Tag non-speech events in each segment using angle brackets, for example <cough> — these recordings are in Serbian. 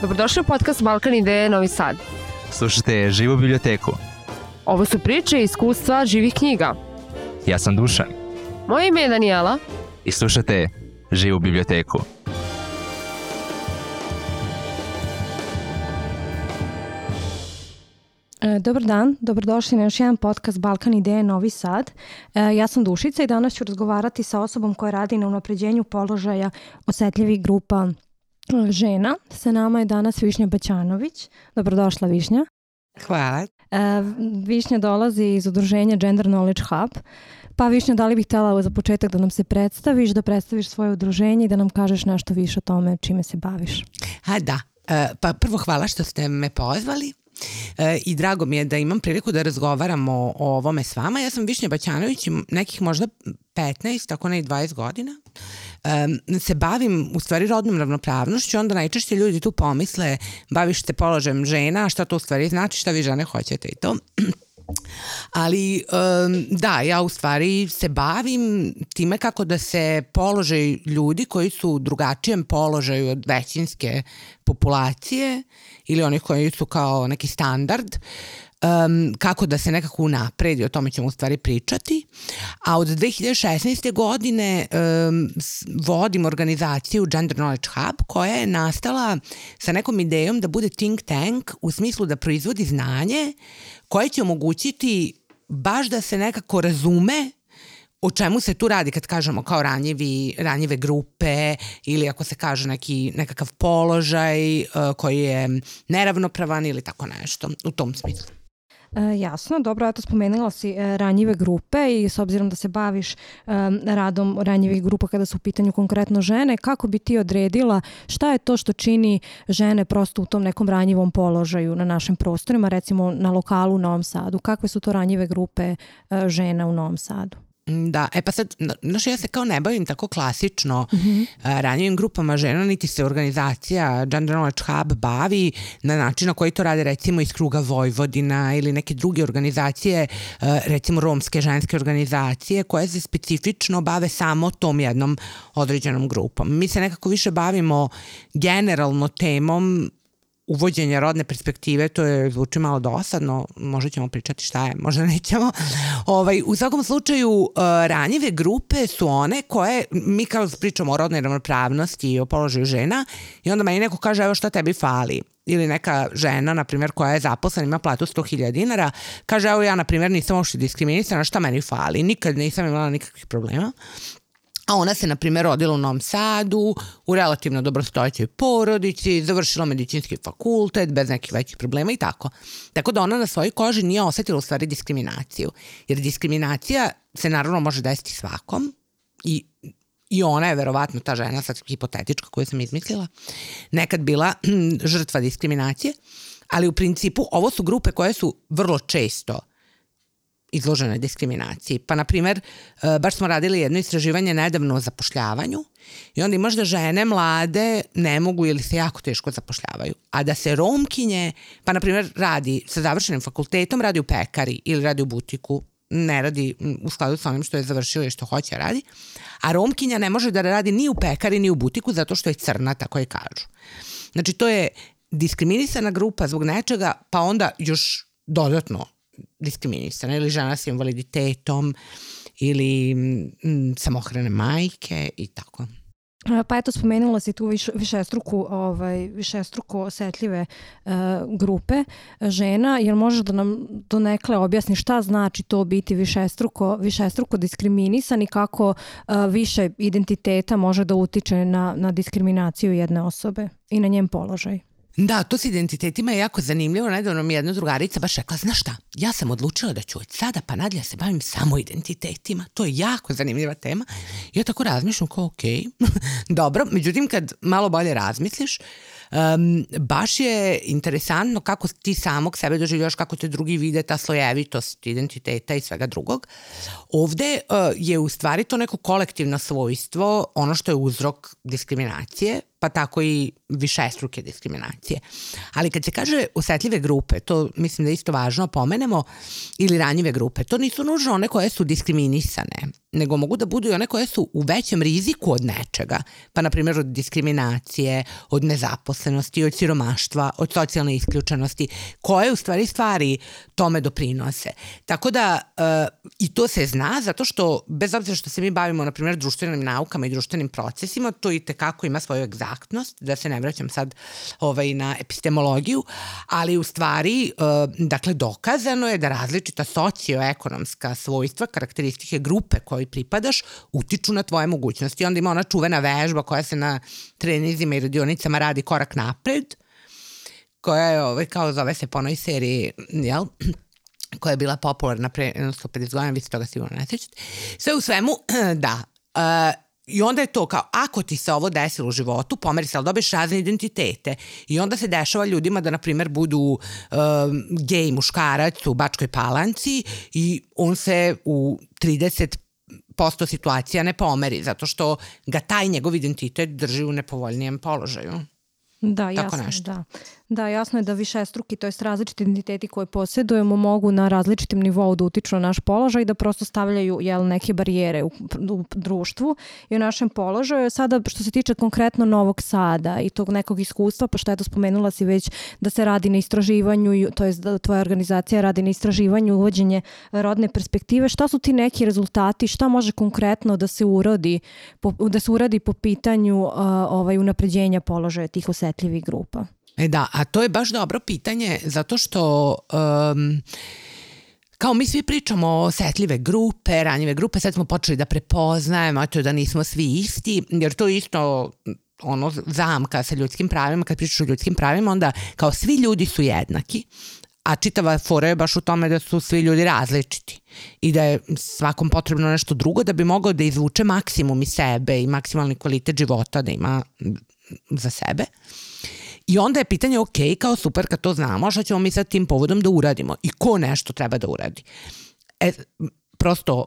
Dobrodošli u podcast Balkan Ideje Novi Sad. Slušajte Živu biblioteku. Ovo su priče i iskustva živih knjiga. Ja sam Dušan Moje ime je Danijela. i slušajte Živu biblioteku. E, Dobar dan, dobrodošli na još jedan podcast Balkan Ideje Novi Sad. E, Ja sam Dušica i danas ću razgovarati sa osobom koja radi na unapređenju položaja osetljivih grupa žena. Sa nama je danas Višnja Baćanović. Dobrodošla Višnja. Hvala. E, Višnja dolazi iz udruženja Gender Knowledge Hub. Pa Višnja, da li bih htjela za početak da nam se predstaviš, da predstaviš svoje udruženje i da nam kažeš nešto više o tome čime se baviš? A da, E, pa prvo hvala što ste me pozvali. E, I drago mi je da imam priliku da razgovaramo o, o ovome s vama. Ja sam Višnja Baćanović, nekih možda 15, tako ne i 20 godina. E, se bavim u stvari rodnom ravnopravnošću, onda najčešće ljudi tu pomisle baviš se položajem žena, šta to u stvari znači, šta vi žene hoćete i to. <clears throat> Ali um, da, ja u stvari se bavim time kako da se položaj ljudi koji su u drugačijem položaju od većinske populacije ili onih koji su kao neki standard, um, kako da se nekako unapredi, o tome ćemo u stvari pričati. A od 2016. godine um, vodim organizaciju Gender Knowledge Hub koja je nastala sa nekom idejom da bude think tank u smislu da proizvodi znanje koje će omogućiti baš da se nekako razume o čemu se tu radi kad kažemo kao ranjivi, ranjive grupe ili ako se kaže neki, nekakav položaj uh, koji je neravnopravan ili tako nešto u tom smislu. E, jasno, dobro, eto spomenula si e, ranjive grupe i s obzirom da se baviš e, radom ranjivih grupa kada su u pitanju konkretno žene, kako bi ti odredila šta je to što čini žene prosto u tom nekom ranjivom položaju na našim prostorima, recimo na lokalu u Novom Sadu? Kakve su to ranjive grupe e, žena u Novom Sadu? Mm, Da, e pa sad, na- znaš, ja se kao ne bavim tako klasično mm -hmm. ranjivim grupama žena, niti se organizacija Gender Knowledge Hub bavi na način na koji to rade recimo iz kruga Vojvodina ili neke druge organizacije, e, recimo romske ženske organizacije koje se specifično bave samo tom jednom određenom grupom. Mi se nekako više bavimo generalno temom uvođenja rodne perspektive, to je zvuči malo dosadno, možda ćemo pričati šta je, možda nećemo. Ovaj, u svakom slučaju, uh, ranjive grupe su one koje, mi kao pričamo o rodnoj ravnopravnosti i o položaju žena, i onda meni neko kaže, evo šta tebi fali ili neka žena, na primjer, koja je zaposlena, ima platu 100.000 dinara, kaže, evo ja, na primjer, nisam uopšte diskriminisana, šta meni fali? Nikad nisam imala nikakvih problema. A ona se, na primjer, rodila u Novom Sadu, u relativno dobrostojećoj porodici, završila medicinski fakultet, bez nekih većih problema i tako. Tako da ona na svojoj koži nije osetila u stvari diskriminaciju. Jer diskriminacija se naravno može desiti svakom i i ona je verovatno ta žena, sad hipotetička koju sam izmislila, nekad bila <clears throat> žrtva diskriminacije, ali u principu ovo su grupe koje su vrlo često izložene diskriminaciji. Pa, na primer, e, baš smo radili jedno istraživanje nedavno o zapošljavanju i onda imaš da žene mlade ne mogu ili se jako teško zapošljavaju. A da se romkinje, pa na primer radi sa završenim fakultetom, radi u pekari ili radi u butiku, ne radi u skladu sa onim što je završio i što hoće da radi. A romkinja ne može da radi ni u pekari ni u butiku zato što je crna, tako je kažu. Znači, to je diskriminisana grupa zbog nečega, pa onda još dodatno diskriminisana ili žena s invaliditetom ili mm, samohrane majke i tako. E, Pa eto, spomenula si tu viš, višestruku, ovaj, višestruko osetljive e, grupe žena. Jel možeš da nam donekle objasni šta znači to biti višestruko, višestruko diskriminisan i kako e, više identiteta može da utiče na, na diskriminaciju jedne osobe i na njen položaj? Da, to s identitetima je jako zanimljivo. Nedavno mi je jedna drugarica baš rekla, znaš šta, ja sam odlučila da ću od sada pa nadalje se bavim samo identitetima. To je jako zanimljiva tema. Ja tako razmišljam kao, ok, <laughs> dobro. Međutim, kad malo bolje razmisliš, um, baš je interesantno kako ti samog sebe doživljaš, kako te drugi vide, ta slojevitost identiteta i svega drugog. Ovde uh, je u stvari to neko kolektivno svojstvo, ono što je uzrok diskriminacije, pa tako i višestruke diskriminacije. Ali kad se kaže osetljive grupe, to mislim da je isto važno pomenemo, ili ranjive grupe, to nisu nužno one koje su diskriminisane, nego mogu da budu i one koje su u većem riziku od nečega, pa na primjer od diskriminacije, od nezaposlenosti, od siromaštva, od socijalne isključenosti, koje u stvari stvari tome doprinose. Tako da uh, i to se zna zato što bez obzira što se mi bavimo na primjer društvenim naukama i društvenim procesima, to i tekako ima svoju egzaktnost, da se ne vraćam sad ovaj, na epistemologiju, ali u stvari uh, dakle dokazano je da različita socioekonomska svojstva, karakteristike grupe kojoj pripadaš utiču na tvoje mogućnosti. Onda ima ona čuvena vežba koja se na trenizima i radionicama radi korak napred, koja je, ovaj, kao zove se po onoj seriji, jel? <clears throat> koja je bila popularna pre 150 godina, vi se toga sigurno ne sjećate. Sve u svemu, <clears throat> da, uh, I onda je to kao, ako ti se ovo desilo u životu, pomeri se, ali dobiješ razne identitete. I onda se dešava ljudima da, na primer, budu um, gej muškarac u Bačkoj palanci i on se u 30 posto situacija ne pomeri, zato što ga taj njegov identitet drži u nepovoljnijem položaju. Da, Tako jasno, nešto. da. Da, jasno je da više struki, to jest različiti identiteti koje posjedujemo mogu na različitim nivou da utiču na naš položaj i da prosto stavljaju jel, neke barijere u, u društvu i u našem položaju. Sada što se tiče konkretno Novog Sada i tog nekog iskustva, pa što eto spomenula si već da se radi na istraživanju, to jest da tvoja organizacija radi na istraživanju uvođenje rodne perspektive, šta su ti neki rezultati, šta može konkretno da se uradi, po, da se uradi po pitanju uh, ovaj, unapređenja položaja tih osetljivih grupa? E da, a to je baš dobro pitanje zato što um, kao mi svi pričamo o osetljive grupe, ranjive grupe, sad smo počeli da prepoznajemo, to da nismo svi isti, jer to isto ono zamka sa ljudskim pravima, kad pričaš o ljudskim pravima, onda kao svi ljudi su jednaki, a čitava fora je baš u tome da su svi ljudi različiti i da je svakom potrebno nešto drugo da bi mogao da izvuče maksimum iz sebe i maksimalni kvalitet života da ima za sebe. I onda je pitanje, ok, kao super kad to znamo, šta ćemo mi sad tim povodom da uradimo i ko nešto treba da uradi. E, prosto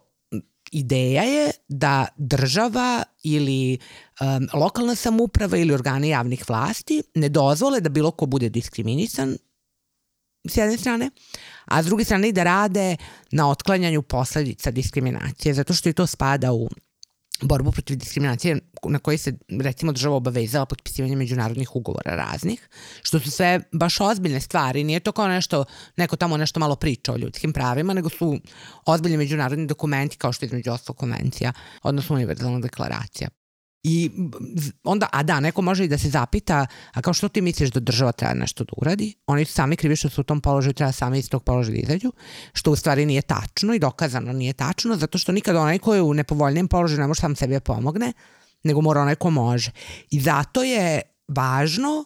ideja je da država ili um, lokalna samuprava ili organi javnih vlasti ne dozvole da bilo ko bude diskriminisan s jedne strane, a s druge strane i da rade na otklanjanju posledica diskriminacije, zato što i to spada u borbu protiv diskriminacije na koji se recimo država obavezala potpisivanje međunarodnih ugovora raznih, što su sve baš ozbiljne stvari, nije to kao nešto, neko tamo nešto malo priča o ljudskim pravima, nego su ozbiljni međunarodni dokumenti kao što je između ostalog konvencija, odnosno univerzalna deklaracija. I onda, a da, neko može i da se zapita, a kao što ti misliš da država treba nešto da uradi? Oni su sami krivi što su u tom položaju, treba sami iz tog položaja da izađu, što u stvari nije tačno i dokazano nije tačno, zato što nikad onaj ko je u nepovoljnijem položaju ne može sam sebi da pomogne, nego mora onaj ko može. I zato je važno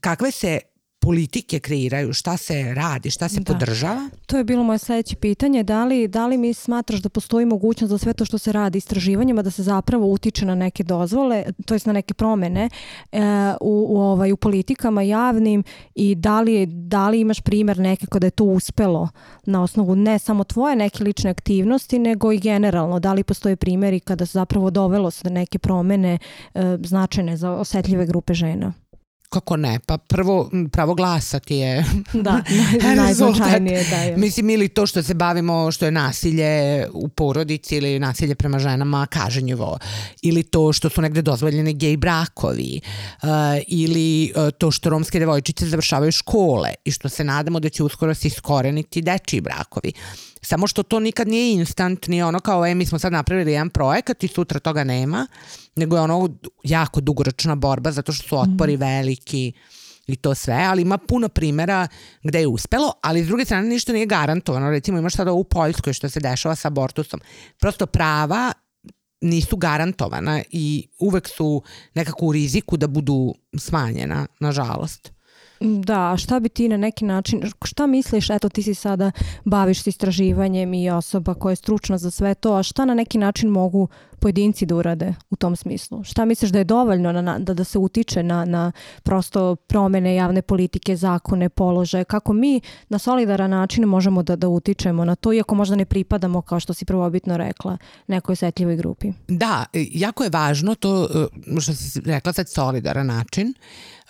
kakve se politike kreiraju, šta se radi, šta se da. podržava? To je bilo moje sledeće pitanje. Da li, da li mi smatraš da postoji mogućnost za sve to što se radi istraživanjima da se zapravo utiče na neke dozvole, to jest na neke promene e, u, u, ovaj, u politikama javnim i da li, da li imaš primer neke kada je to uspelo na osnovu ne samo tvoje neke lične aktivnosti, nego i generalno, da li postoje primjeri kada se zapravo dovelo se do neke promene e, značajne za osetljive grupe žena? Kako ne? Pa prvo, pravo glasa ti je <laughs> da, <laughs> najznačajnije. Da, je. Mislim, ili to što se bavimo, što je nasilje u porodici ili nasilje prema ženama kažnjivo. Ili to što su negde dozvoljene gej brakovi. Uh, ili uh, to što romske devojčice završavaju škole i što se nadamo da će uskoro se iskoreniti dečiji brakovi. Samo što to nikad nije instant, nije ono kao, e, mi smo sad napravili jedan projekat i sutra toga nema, nego je ono jako dugoročna borba zato što su otpori mm. veliki i to sve, ali ima puno primera gde je uspelo, ali s druge strane ništa nije garantovano. Recimo imaš sada u Poljskoj što se dešava sa abortusom. Prosto prava nisu garantovana i uvek su nekako u riziku da budu smanjena, nažalost. Da, šta bi ti na neki način, šta misliš, eto ti si sada baviš se istraživanjem i osoba koja je stručna za sve to, a šta na neki način mogu pojedinci da urade u tom smislu? Šta misliš da je dovoljno na, da, da se utiče na, na prosto promene javne politike, zakone, položaje, kako mi na solidaran način možemo da, da utičemo na to, iako možda ne pripadamo, kao što si prvobitno rekla, nekoj osetljivoj grupi? Da, jako je važno to, što si rekla sad solidaran način,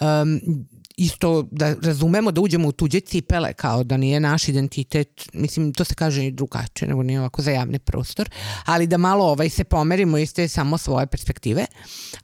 um, isto da razumemo da uđemo u tuđe cipele kao da nije naš identitet, mislim to se kaže i drugačije nego nije ovako za javni prostor, ali da malo ovaj se pomerimo iz te samo svoje perspektive.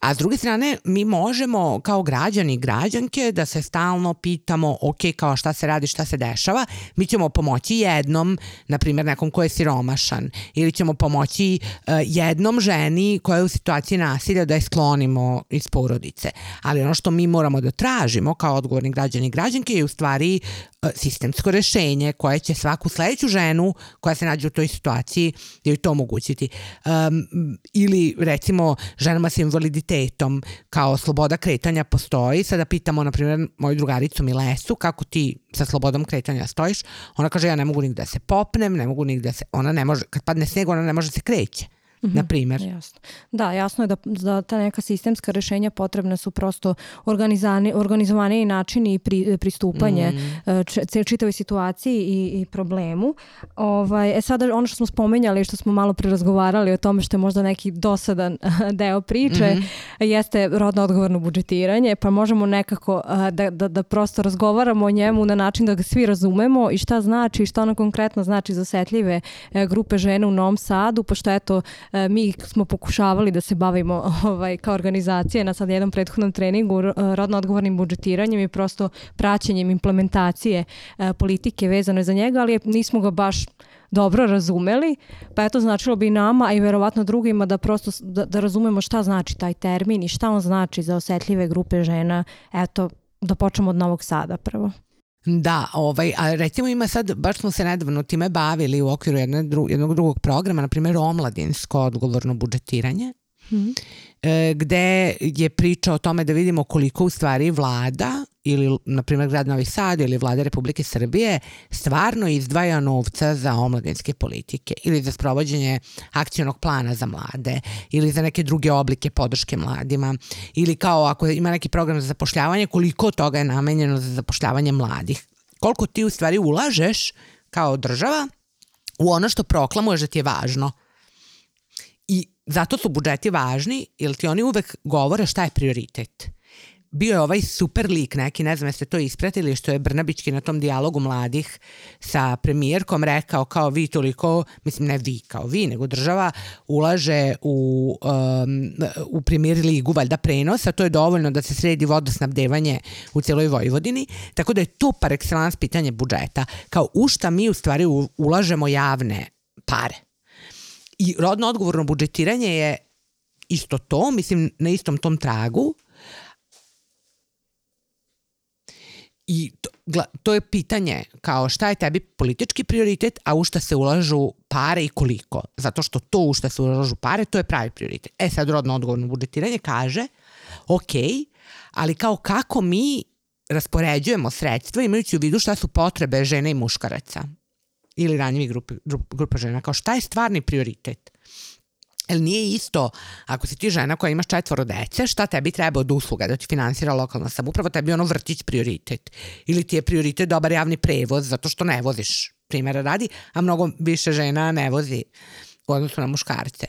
A s druge strane mi možemo kao građani i građanke da se stalno pitamo ok, kao šta se radi, šta se dešava, mi ćemo pomoći jednom, na primjer nekom ko je siromašan ili ćemo pomoći uh, jednom ženi koja je u situaciji nasilja da je sklonimo iz porodice. Ali ono što mi moramo da tražimo kao odgovorni građani i građanke je u stvari e, sistemsko rešenje koje će svaku sledeću ženu koja se nađe u toj situaciji da joj to omogućiti. Um, ili recimo ženama sa invaliditetom kao sloboda kretanja postoji. Sada pitamo, na primjer, moju drugaricu Milesu kako ti sa slobodom kretanja stojiš. Ona kaže ja ne mogu nigde da se popnem, ne mogu nigde da se, ona ne može, kad padne sneg ona ne može da se kreće -hmm. na primjer. Jasno. Da, jasno je da, da ta neka sistemska rešenja potrebne su prosto organizovani načini i pri, pristupanje mm. č, čitavoj situaciji i, i problemu. Ovaj, e sada ono što smo spomenjali, što smo malo prerazgovarali o tome što je možda neki dosadan deo priče, mm -hmm. jeste rodno odgovorno budžetiranje, pa možemo nekako da, da, da prosto razgovaramo o njemu na način da ga svi razumemo i šta znači, šta ono konkretno znači za osetljive e, grupe žene u Novom Sadu, pošto eto E, mi smo pokušavali da se bavimo <laughs> ovaj, kao organizacije na sad jednom prethodnom treningu e, rodno odgovornim budžetiranjem i prosto praćenjem implementacije e, politike vezane za njega, ali nismo ga baš dobro razumeli, pa eto značilo bi nama, a i verovatno drugima da prosto da, da razumemo šta znači taj termin i šta on znači za osetljive grupe žena. Eto, da počnemo od Novog Sada prvo. Da, ovaj, a recimo ima sad, baš smo se nedavno time bavili u okviru jedne, dru, jednog drugog programa, na primjer omladinsko odgovorno budžetiranje, mm -hmm. E, gde je priča o tome da vidimo koliko u stvari vlada ili, na primjer, grad Novi Sad ili vlada Republike Srbije stvarno izdvaja novca za omladinske politike ili za sprovođenje akcionog plana za mlade ili za neke druge oblike podrške mladima ili kao ako ima neki program za zapošljavanje, koliko toga je namenjeno za zapošljavanje mladih. Koliko ti u stvari ulažeš kao država u ono što proklamuješ da ti je važno. Zato su budžeti važni, jer ti oni uvek govore šta je prioritet bio je ovaj super lik neki, ne znam jeste to ispratili, što je Brnabićki na tom dijalogu mladih sa premijerkom rekao kao vi toliko, mislim ne vi kao vi, nego država ulaže u, um, u premier ligu valjda prenos, a to je dovoljno da se sredi vodosnabdevanje u cijeloj Vojvodini, tako da je to par excellence pitanje budžeta, kao u šta mi u stvari ulažemo javne pare. I rodno odgovorno budžetiranje je isto to, mislim na istom tom tragu, I to, to je pitanje kao šta je tebi politički prioritet, a u šta se ulažu pare i koliko. Zato što to u šta se ulažu pare, to je pravi prioritet. E sad rodno odgovorno budžetiranje kaže, ok, ali kao kako mi raspoređujemo sredstva imajući u vidu šta su potrebe žene i muškaraca ili ranjivi grupa, grupa žena, kao šta je stvarni prioritet. Jel nije isto, ako si ti žena koja imaš četvoro dece, šta tebi treba od usluga da ti finansira lokalna samuprava, tebi ono vrtić prioritet. Ili ti je prioritet dobar javni prevoz zato što ne voziš, primjera radi, a mnogo više žena ne vozi u odnosu na muškarce.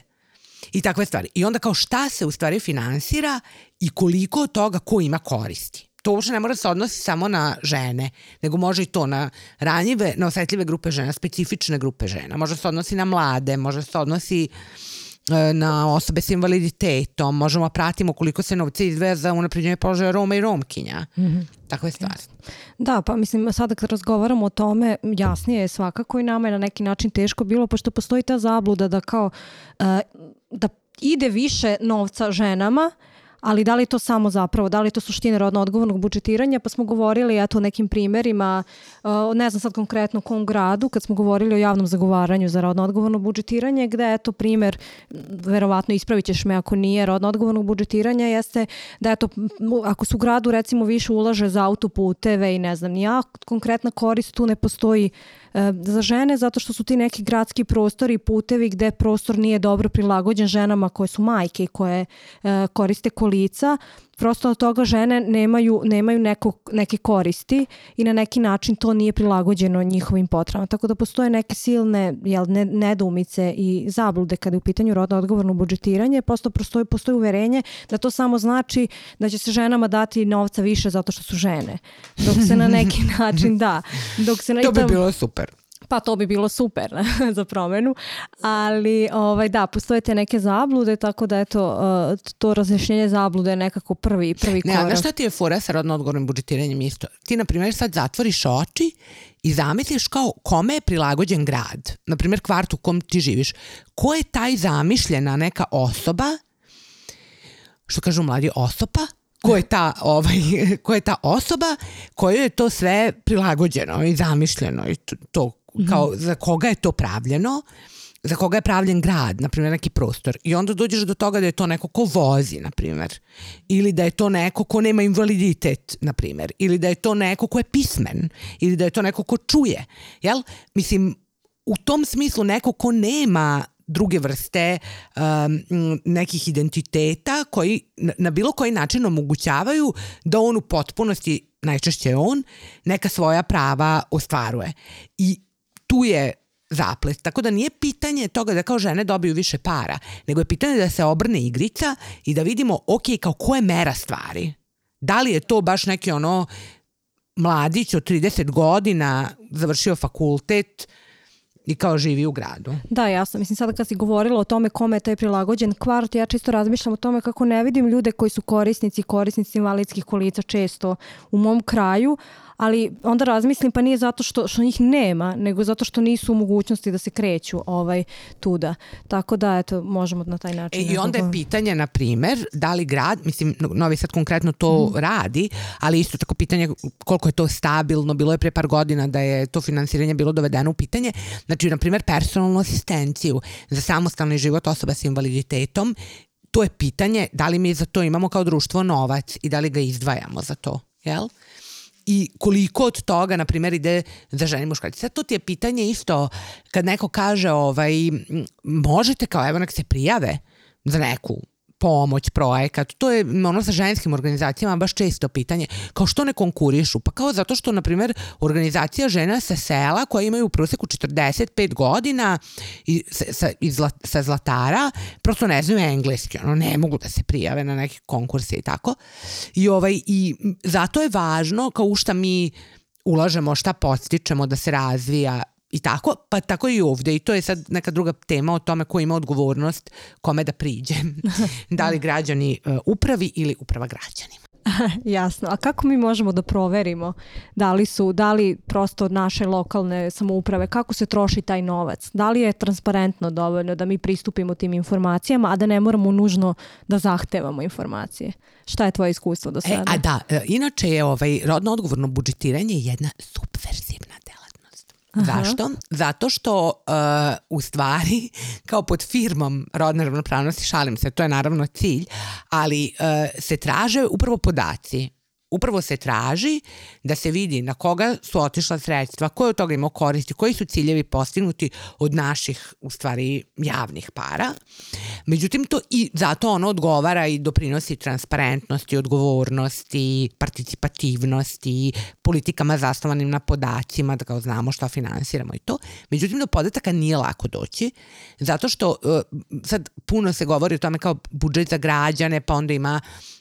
I takve stvari. I onda kao šta se u stvari finansira i koliko od toga ko ima koristi. To uopšte ne mora da se odnosi samo na žene, nego može i to na ranjive, na osetljive grupe žena, specifične grupe žena. Može se odnosi na mlade, može se odnosi E, na osobe s invaliditetom, možemo da pratimo koliko se novca izdvaja za unapređenje položaja Roma i Romkinja. Mm -hmm. Takve stvari. Da, pa mislim, sada kad razgovaramo o tome, jasnije je svakako i nama je na neki način teško bilo, pošto postoji ta zabluda da kao, uh, da ide više novca ženama, uh, ali da li to samo zapravo, da li to suština rodno odgovornog budžetiranja, pa smo govorili eto o nekim primerima, ne znam sad konkretno kom gradu, kad smo govorili o javnom zagovaranju za rodno odgovorno budžetiranje, gde eto primer, verovatno ispravit ćeš me ako nije rodno odgovornog budžetiranja, jeste da eto, ako su gradu recimo više ulaže za autoputeve i ne znam, ja konkretna korist tu ne postoji E, za žene zato što su ti neki gradski prostori i putevi gde prostor nije dobro prilagođen ženama koje su majke i koje e, koriste kolica prosto od toga žene nemaju, nemaju neko, neke koristi i na neki način to nije prilagođeno njihovim potrebama. Tako da postoje neke silne jel, ne, nedoumice i zablude kada je u pitanju rodno odgovorno budžetiranje. Prosto postoji, postoji uverenje da to samo znači da će se ženama dati novca više zato što su žene. Dok se na neki <laughs> način da. Dok se na, To bi bilo super. Pa to bi bilo super <laughs> za promenu, ali ovaj, da, postoje te neke zablude, tako da eto, uh, to razjašnjenje zablude je nekako prvi, prvi Ne, korak. a znaš šta ti je fora sa rodno odgovornim budžetiranjem isto? Ti, na primjer, sad zatvoriš oči i zamisliš kao kome je prilagođen grad. Na primjer, kvart u kom ti živiš. Ko je taj zamišljena neka osoba, što kažu mladi osoba, ko je ta, ovaj, <laughs> ko je ta osoba kojoj je to sve prilagođeno i zamišljeno i to, to kao za koga je to pravljeno? Za koga je pravljen grad, na primjer neki prostor? I onda dođeš do toga da je to neko ko vozi, na primjer, ili da je to neko ko nema invaliditet, na primjer, ili da je to neko ko je pismen, ili da je to neko ko čuje, jel? Mislim, u tom smislu neko ko nema druge vrste um, nekih identiteta koji na bilo koji način omogućavaju da on u potpunosti, najčešće on, neka svoja prava ostvaruje. I tu je zaplet. Tako da nije pitanje toga da kao žene dobiju više para, nego je pitanje da se obrne igrica i da vidimo, ok, kao ko je mera stvari. Da li je to baš neki ono mladić od 30 godina, završio fakultet i kao živi u gradu. Da, jasno. Mislim, sada kad si govorila o tome kome je taj prilagođen kvart, ja čisto razmišljam o tome kako ne vidim ljude koji su korisnici, korisnici invalidskih kolica često u mom kraju, ali onda razmislim pa nije zato što, što njih nema, nego zato što nisu u mogućnosti da se kreću ovaj, tuda. Tako da, eto, možemo na taj način. E, I onda je pitanje, na primer, da li grad, mislim, Novi Sad konkretno to Mhm. radi, ali isto tako pitanje koliko je to stabilno, bilo je pre par godina da je to finansiranje bilo dovedeno u pitanje. Znači, na primer, personalnu asistenciju za samostalni život osoba sa invaliditetom, to je pitanje da li mi za to imamo kao društvo novac i da li ga izdvajamo za to, jel? I koliko od toga, na primjer, ide za žene muškarci. Sad to ti je pitanje isto, kad neko kaže, ovaj, možete kao, evo nek se prijave za neku pomoć, projekat, to je ono sa ženskim organizacijama baš često pitanje, kao što ne konkurišu? Pa kao zato što, na primjer, organizacija žena sa sela koja imaju u proseku 45 godina i sa, iz, sa Zlatara prosto ne znaju engleski, ono, ne mogu da se prijave na neke konkurse i tako. I, ovaj, i zato je važno kao u šta mi ulažemo, šta podstičemo da se razvija i tako, pa tako i ovde i to je sad neka druga tema o tome ko ima odgovornost kome da priđe. <laughs> da li građani e, upravi ili uprava građanima. <laughs> Jasno. A kako mi možemo da proverimo da li su, da li prosto naše lokalne samouprave, kako se troši taj novac? Da li je transparentno dovoljno da mi pristupimo tim informacijama, a da ne moramo nužno da zahtevamo informacije? Šta je tvoje iskustvo do E, sada? a da, e, inače je ovaj rodno odgovorno budžetiranje jedna subverzivna delatnost. Zašto? Zato što uh, u stvari <laughs> kao pod firmom rodne ravnopravnosti, šalim se, to je naravno cilj, ali uh, se traže upravo podaci upravo se traži da se vidi na koga su otišla sredstva, ko je od toga imao koristi, koji su ciljevi postignuti od naših, u stvari, javnih para. Međutim, to i zato ono odgovara i doprinosi transparentnosti, odgovornosti, participativnosti, politikama zasnovanim na podacima, da kao znamo šta finansiramo i to. Međutim, do podataka nije lako doći, zato što uh, sad puno se govori o tome kao budžet za građane, pa onda ima uh,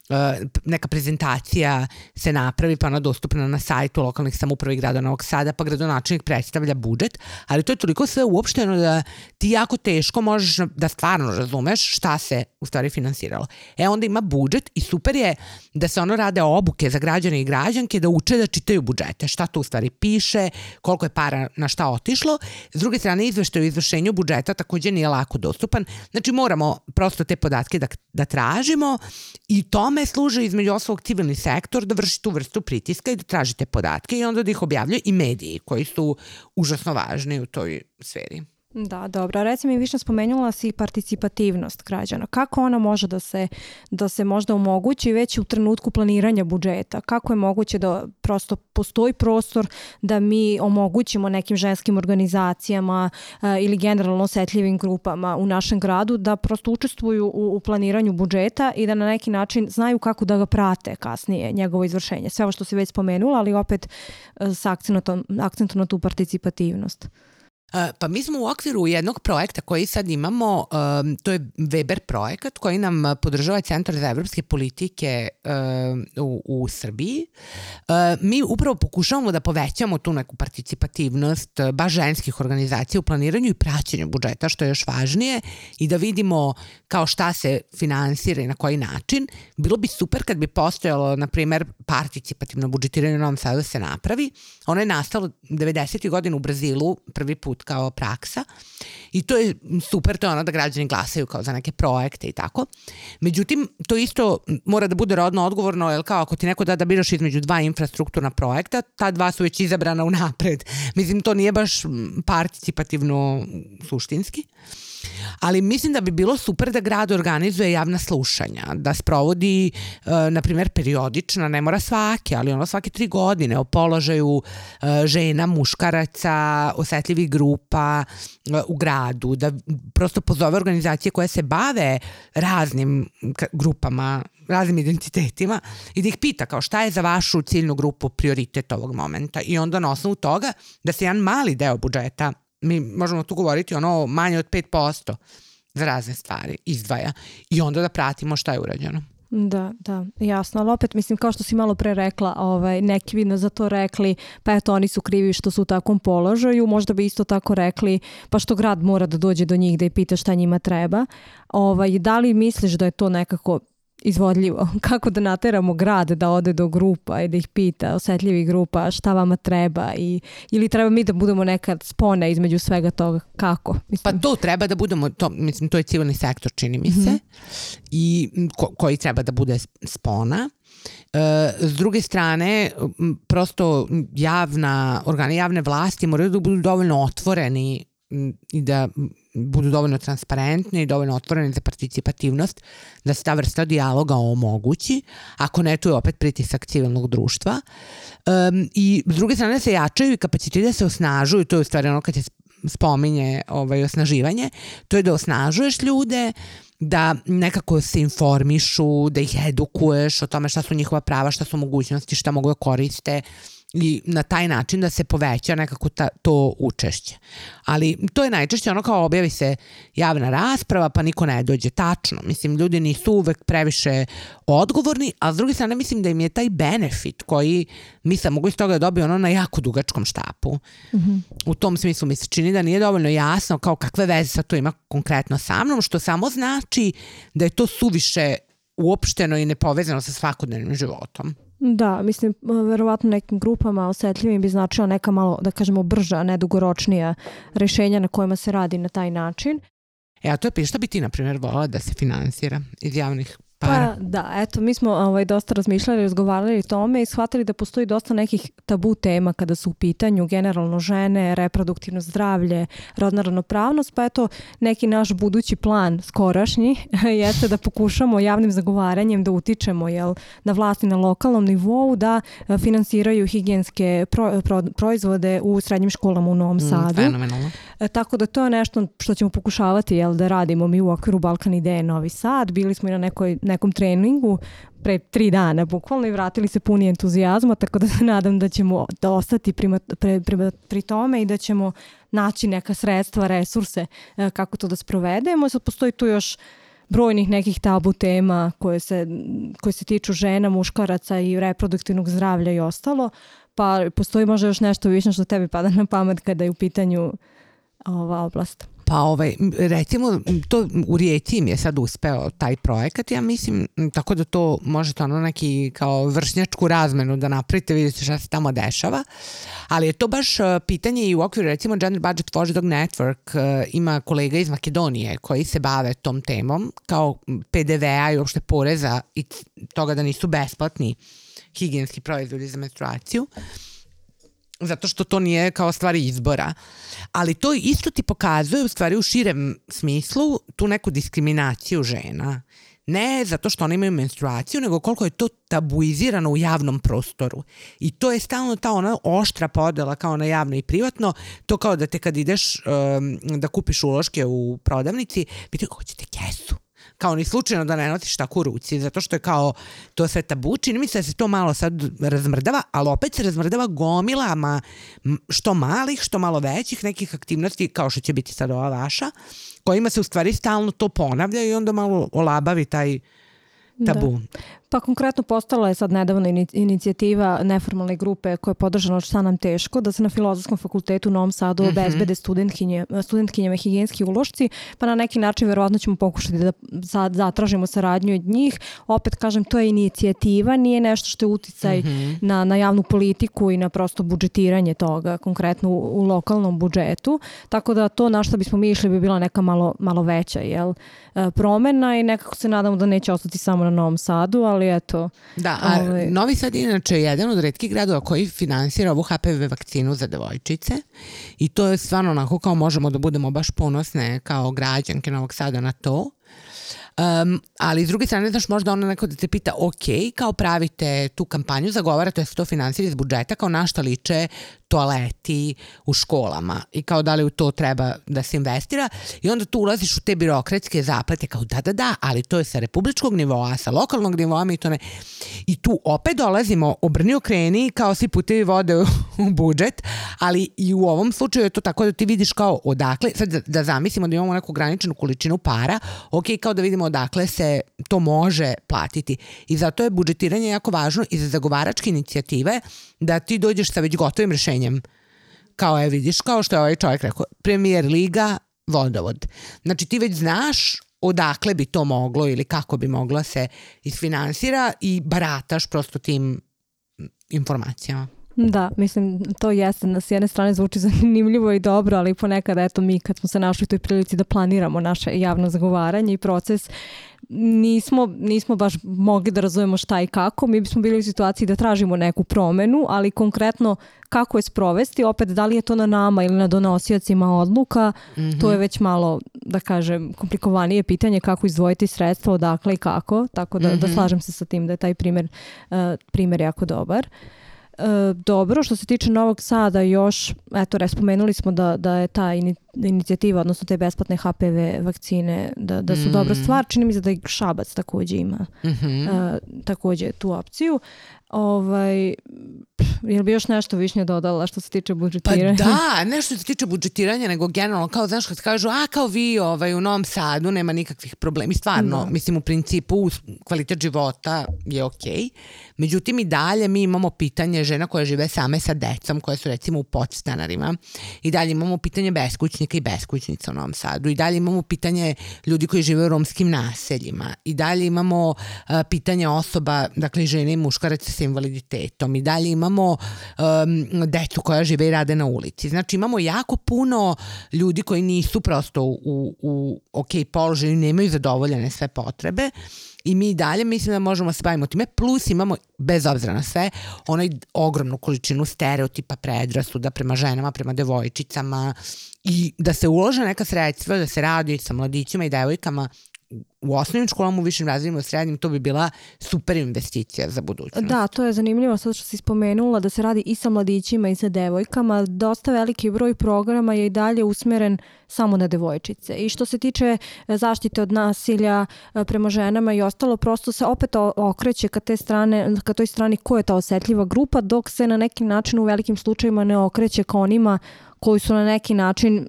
neka prezentacija se napravi pa ona dostupna na sajtu lokalnih samouprava i grada Novog Sada pa gradonačelnik predstavlja budžet, ali to je toliko sve uopšteno da ti jako teško možeš da stvarno razumeš šta se u stvari finansiralo. E onda ima budžet i super je da se ono rade obuke za građane i građanke da uče da čitaju budžete, šta to u stvari piše, koliko je para na šta otišlo. S druge strane izveštaj o izvršenju budžeta takođe nije lako dostupan. Znači moramo prosto te podatke da, da tražimo i tome služe između ostalog civilni sektor da vrši tu vrstu pritiska i da traži te podatke i onda da ih objavljaju i mediji koji su užasno važni u toj sferi. Da, dobro. Reci mi, više spomenula si participativnost građana. Kako ona može da se, da se možda omogući već u trenutku planiranja budžeta? Kako je moguće da prosto postoji prostor da mi omogućimo nekim ženskim organizacijama uh, ili generalno osetljivim grupama u našem gradu da prosto učestvuju u, u planiranju budžeta i da na neki način znaju kako da ga prate kasnije, njegovo izvršenje. Sve ovo što si već spomenula, ali opet uh, sa akcentom, akcentom na tu participativnost. Pa mi smo u okviru jednog projekta koji sad imamo, to je Weber projekat koji nam podržava Centar za evropske politike u, u Srbiji. Uh, mi upravo pokušavamo da povećamo tu neku participativnost baš ženskih organizacija u planiranju i praćenju budžeta, što je još važnije, i da vidimo kao šta se finansira i na koji način. Bilo bi super kad bi postojalo, na primer, participativno budžetiranje u Novom Sadu da se napravi. Ono je nastalo 90. godina u Brazilu, prvi put kao praksa i to je super, to je ono da građani glasaju kao za neke projekte i tako. Međutim, to isto mora da bude rodno odgovorno, jer kao ako ti neko da da biraš između dva infrastrukturna projekta, ta dva su već izabrana unapred. Mislim, to nije baš participativno suštinski. Ali mislim da bi bilo super da grad organizuje javna slušanja, da sprovodi, e, na primjer, periodična, ne mora svake, ali ono svake tri godine o položaju e, žena, muškaraca, osetljivih grupa e, u gradu, da prosto pozove organizacije koje se bave raznim grupama raznim identitetima i da ih pita kao šta je za vašu ciljnu grupu prioritet ovog momenta? I onda na osnovu toga da se jedan mali deo budžeta mi možemo tu govoriti ono manje od 5% za razne stvari izdvaja i onda da pratimo šta je urađeno. Da, da, jasno, ali opet mislim kao što si malo pre rekla, ovaj, neki bi za to rekli, pa eto oni su krivi što su u takvom položaju, možda bi isto tako rekli, pa što grad mora da dođe do njih da i pita šta njima treba. Ovaj, da li misliš da je to nekako izvodljivo. <laughs> Kako da nateramo grad da ode do grupa i da ih pita, osetljivih grupa, šta vama treba i, ili treba mi da budemo nekad spone između svega toga, kako? Mislim. Pa to treba da budemo, to, mislim, to je civilni sektor, čini mi se, mm -hmm. i ko, koji treba da bude spona. E, s druge strane, prosto javna, organe javne vlasti moraju da budu dovoljno otvoreni i da budu dovoljno transparentni i dovoljno otvoreni za participativnost, da se ta vrsta dijaloga omogući, ako ne, tu je opet pritisak civilnog društva. Um, I s druge strane se jačaju i kapaciteti da se osnažuju, to je u stvari ono kad se spominje ovaj, osnaživanje, to je da osnažuješ ljude, da nekako se informišu, da ih edukuješ o tome šta su njihova prava, šta su mogućnosti, šta mogu da koriste, i na taj način da se poveća nekako ta, to učešće. Ali to je najčešće ono kao objavi se javna rasprava pa niko ne dođe tačno. Mislim, ljudi nisu uvek previše odgovorni, a s druge strane mislim da im je taj benefit koji mi sam mogu iz toga da dobiju ono na jako dugačkom štapu. Mm -hmm. U tom smislu mi se čini da nije dovoljno jasno kao kakve veze sa to ima konkretno sa mnom, što samo znači da je to suviše uopšteno i nepovezano sa svakodnevnim životom. Da, mislim, verovatno nekim grupama osetljivim bi značila neka malo, da kažemo, brža, nedugoročnija rešenja na kojima se radi na taj način. E, a to je, šta bi ti, na primjer, volala da se finansira iz javnih para. Pa da, eto, mi smo ovaj, dosta razmišljali, razgovarali o tome i shvatili da postoji dosta nekih tabu tema kada su u pitanju generalno žene, reproduktivno zdravlje, rodna ravnopravnost, pa eto, neki naš budući plan skorašnji <laughs> jeste da pokušamo javnim zagovaranjem da utičemo jel, na vlasti na lokalnom nivou da e, finansiraju higijenske pro, pro, proizvode u srednjim školama u Novom mm, Sadu. Fenomenalno. E, tako da to je nešto što ćemo pokušavati jel, da radimo mi u okviru Balkan Ideje Novi Sad. Bili smo i na nekoj nekom treningu pre tri dana bukvalno i vratili se puni entuzijazma, tako da se nadam da ćemo da ostati prima, pre, pre, pri tome i da ćemo naći neka sredstva, resurse e, kako to da sprovedemo. Sad postoji tu još brojnih nekih tabu tema koje se, koje se tiču žena, muškaraca i reproduktivnog zdravlja i ostalo, pa postoji možda još nešto više što tebi pada na pamet kada je u pitanju ova oblast. Pa ovaj, recimo, to u Rijeci im je sad uspeo taj projekat, ja mislim, tako da to možete ono neki kao vršnjačku razmenu da napravite, vidite šta se tamo dešava, ali je to baš e, pitanje i u okviru recimo Gender Budget Watchdog Network e, ima kolega iz Makedonije koji se bave tom temom kao PDV-a i uopšte poreza i toga da nisu besplatni higijenski proizvodi za menstruaciju zato što to nije kao stvari izbora. Ali to isto ti pokazuje u stvari u širem smislu tu neku diskriminaciju žena. Ne zato što one imaju menstruaciju, nego koliko je to tabuizirano u javnom prostoru. I to je stalno ta ona oštra podela kao na javno i privatno. To kao da te kad ideš um, da kupiš uloške u prodavnici, pitaju hoćete kesu kao ni slučajno da ne nosiš tako u ruci, zato što je kao to sve tabu. Čini mi se da se to malo sad razmrdava, ali opet se razmrdava gomilama što malih, što malo većih nekih aktivnosti, kao što će biti sad ova vaša, kojima se u stvari stalno to ponavlja i onda malo olabavi taj tabu. Da. Pa konkretno postala je sad nedavno inicijativa neformalne grupe koja je podržana od šta nam teško da se na Filozofskom fakultetu u Novom Sadu mhm. obezbede studentkinje, studentkinjama higijenski ulošci, pa na neki način verovatno ćemo pokušati da sad zatražimo saradnju od njih. Opet kažem, to je inicijativa, nije nešto što je uticaj mm -hmm. na, na javnu politiku i na prosto budžetiranje toga, konkretno u, u lokalnom budžetu. Tako da to na što bismo mi išli bi bila neka malo, malo veća jel, e, promena i nekako se nadamo da neće ostati samo na Novom Sadu, ali ali eto. Da, a ovaj... Novi Sad je inače jedan od redkih gradova koji finansira ovu HPV vakcinu za devojčice i to je stvarno onako kao možemo da budemo baš ponosne kao građanke Novog Sada na to. Um, ali s druge strane, znaš, možda ono neko da te pita, ok, kao pravite tu kampanju, zagovarate da se to finansira iz budžeta, kao na šta liče toaleti u školama i kao da li u to treba da se investira i onda tu ulaziš u te birokratske zaplete kao da, da, da, ali to je sa republičkog nivoa, sa lokalnog nivoa mi to ne... I tu opet dolazimo obrni okreni kao svi putevi vode u, budžet, ali i u ovom slučaju je to tako da ti vidiš kao odakle, sad da, da zamislimo da imamo neku graničnu količinu para, ok, kao da vidimo odakle se to može platiti. I zato je budžetiranje jako važno i za zagovaračke inicijative da ti dođeš sa već gotovim rešenjem. Kao je, vidiš, kao što je ovaj čovjek rekao, premijer liga, vodovod. Znači ti već znaš odakle bi to moglo ili kako bi moglo se isfinansira i barataš prosto tim informacijama. Da, mislim, to jeste, na s jedne strane zvuči <laughs> zanimljivo i dobro, ali ponekad, eto, mi kad smo se našli u toj prilici da planiramo naše javno zagovaranje i proces, nismo, nismo baš mogli da razumemo šta i kako. Mi bismo bili u situaciji da tražimo neku promenu, ali konkretno kako je sprovesti, opet da li je to na nama ili na donosiocima odluka, mm -hmm. to je već malo, da kažem, komplikovanije pitanje kako izdvojiti sredstva, odakle i kako, tako da, mm -hmm. da mhm. slažem se sa tim da je taj primer, uh, primer jako dobar. Uh, E, dobro, što se tiče Novog Sada još, eto, respomenuli smo da, da je ta inicijativa, odnosno te besplatne HPV vakcine, da, da su mm. dobra stvar. Čini mi se da i Šabac takođe ima mm -hmm. uh, takođe tu opciju. Ovaj, je bi još nešto višnje dodala što se tiče budžetiranja? Pa da, nešto se tiče budžetiranja, nego generalno, kao znaš kad kažu, a kao vi ovaj, u Novom Sadu nema nikakvih problema. I stvarno, da. mislim u principu kvalitet života je okej. Okay. Međutim i dalje mi imamo pitanje žena koje žive same sa decom, koje su recimo u podstanarima. I dalje imamo pitanje beskućnika i beskućnica u Novom Sadu. I dalje imamo pitanje ljudi koji žive u romskim naseljima. I dalje imamo uh, pitanje osoba, dakle žene i muškaraca sa invaliditetom. I dalje imamo um, decu koja žive i rade na ulici. Znači imamo jako puno ljudi koji nisu prosto u, u ok položaju, nemaju zadovoljene sve potrebe i mi dalje mislim da možemo da se bavimo time, plus imamo, bez obzira na sve, onaj ogromnu količinu stereotipa predrasuda prema ženama, prema devojčicama i da se ulože neka sredstva, da se radi sa mladićima i devojkama u osnovnim školama, u višim razredima, u srednjim, to bi bila super investicija za budućnost. Da, to je zanimljivo sad što si spomenula da se radi i sa mladićima i sa devojkama. Dosta veliki broj programa je i dalje usmeren samo na devojčice. I što se tiče e, zaštite od nasilja e, prema ženama i ostalo, prosto se opet okreće ka, te strane, ka toj strani ko je ta osetljiva grupa, dok se na neki način u velikim slučajima ne okreće ka onima koji su na neki način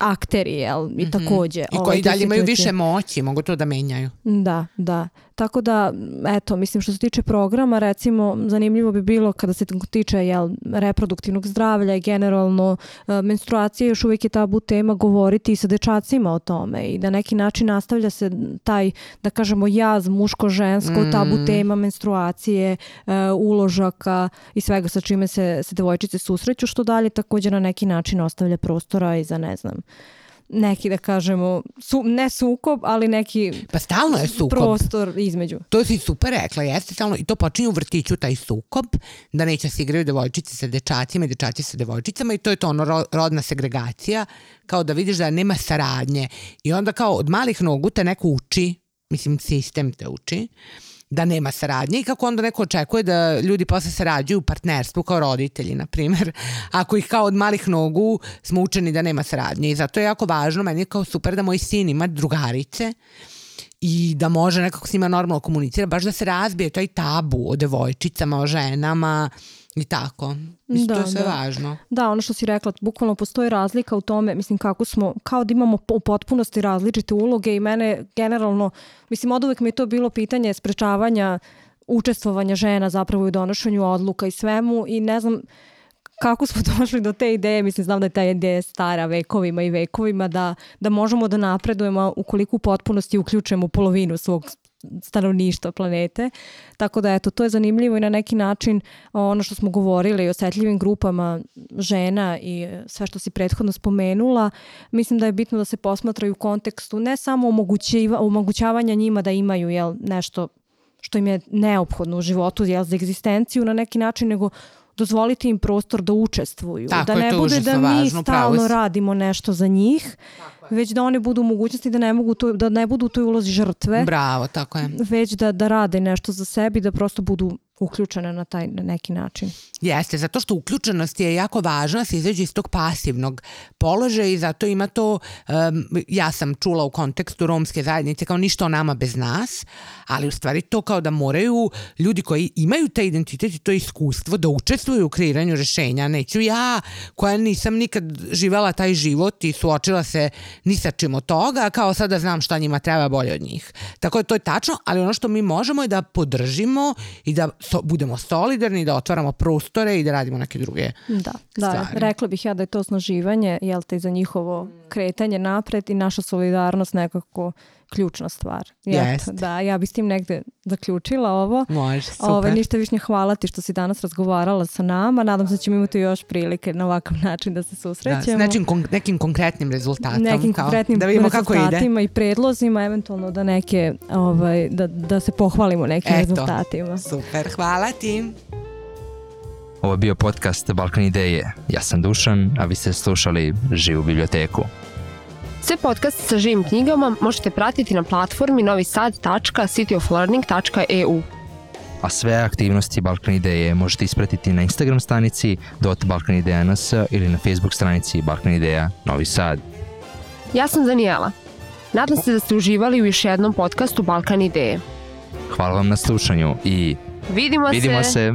akteri, jel, i mhm. takođe. I koji dalje imaju više moći, mogu to da menjaju. Da, da. Tako da, eto, mislim što se tiče programa, recimo, zanimljivo bi bilo kada se tiče jel, reproduktivnog zdravlja i generalno e, menstruacije, još uvijek je tabu tema govoriti i sa dečacima o tome i da neki način nastavlja se taj, da kažemo, jaz muško-žensko, mm. tabu tema menstruacije, e, uložaka i svega sa čime se, se devojčice susreću, što dalje takođe na neki način ostavlja prostora i za, ne znam, neki, da kažemo, su, ne sukob, ali neki Pa stalno je sukob. prostor između. To si super rekla, jeste stalno, i to počinje u vrtiću taj sukob, da neće se igraju devojčice sa dečacima i dečaci sa devojčicama i to je to ono ro- rodna segregacija, kao da vidiš da nema saradnje i onda kao od malih nogu te neko uči, mislim sistem te uči, da nema saradnje i kako onda neko očekuje da ljudi posle sarađuju u partnerstvu kao roditelji, na primjer, ako ih kao od malih nogu smo učeni da nema saradnje i zato je jako važno, meni je kao super da moj sin ima drugarice i da može nekako s njima normalno komunicira, baš da se razbije taj tabu o devojčicama, o ženama i tako. Mislim, Da, to je sve da. važno. Da, ono što si rekla, bukvalno postoji razlika u tome, mislim kako smo, kao da imamo u potpunosti različite uloge i mene generalno, mislim od uvek mi je to bilo pitanje sprečavanja učestvovanja žena zapravo u donošenju odluka i svemu i ne znam kako smo <laughs> došli do te ideje, mislim znam da je ta ideja stara vekovima i vekovima da, da možemo da napredujemo ukoliko u potpunosti uključujemo polovinu svog stanovništva planete. Tako da eto, to je zanimljivo i na neki način ono što smo govorili o osetljivim grupama žena i e, sve što si prethodno spomenula, mislim da je bitno da se posmatraju u kontekstu ne samo omogućavanja njima da imaju jel, nešto što im je neophodno u životu jel, za egzistenciju na neki način, nego dozvoliti im prostor da učestvuju. Tako da ne bude da mi važno, stalno radimo nešto za njih, već da one budu u mogućnosti da ne, mogu to, da ne budu u toj ulozi žrtve, Bravo, tako je. već da, da rade nešto za sebi, da prosto budu uključene na taj na neki način. Jeste, zato što uključenost je jako važna se izađe iz tog pasivnog položaja i zato ima to, um, ja sam čula u kontekstu romske zajednice kao ništa o nama bez nas, ali u stvari to kao da moraju ljudi koji imaju taj identitet i to iskustvo da učestvuju u kreiranju rešenja. Neću ja, koja nisam nikad živela taj život i suočila se ni sa čim od toga, kao sada znam šta njima treba bolje od njih. Tako da to je tačno, ali ono što mi možemo je da podržimo i da so, budemo solidarni, da otvaramo prostore i da radimo neke druge. Da, da, Stvari. rekla bih ja da je to osnaživanje, jel te, za njihovo kretanje napred i naša solidarnost nekako ključna stvar. Eto, Jeste. Da, ja bi s tim negde zaključila ovo. Može, super. Ove, ništa više hvala ti što si danas razgovarala sa nama. Nadam se da ćemo imati još prilike na ovakav način da se da, s susrećemo. nečim, kon, nekim konkretnim rezultatom. nekim kao, konkretnim da vidimo kako ide. rezultatima i predlozima, eventualno da neke, ovaj, da, da se pohvalimo nekim Eto. rezultatima. Super, hvala ti. Ovo je bio podcast Balkan Ideje. Ja sam Dušan, a vi ste slušali Živu biblioteku. Sve podcast sa živim knjigama možete pratiti na platformi novisad.cityoflearning.eu. A sve aktivnosti Balkan Ideje možete ispratiti na Instagram stranici dot Balkan Ideja NS ili na Facebook stranici Balkan Ideja Novi Sad. Ja sam Danijela. Nadam se da ste uživali u još jednom podcastu Balkan Ideje. Hvala vam na slušanju i Vidimo, vidimo se! se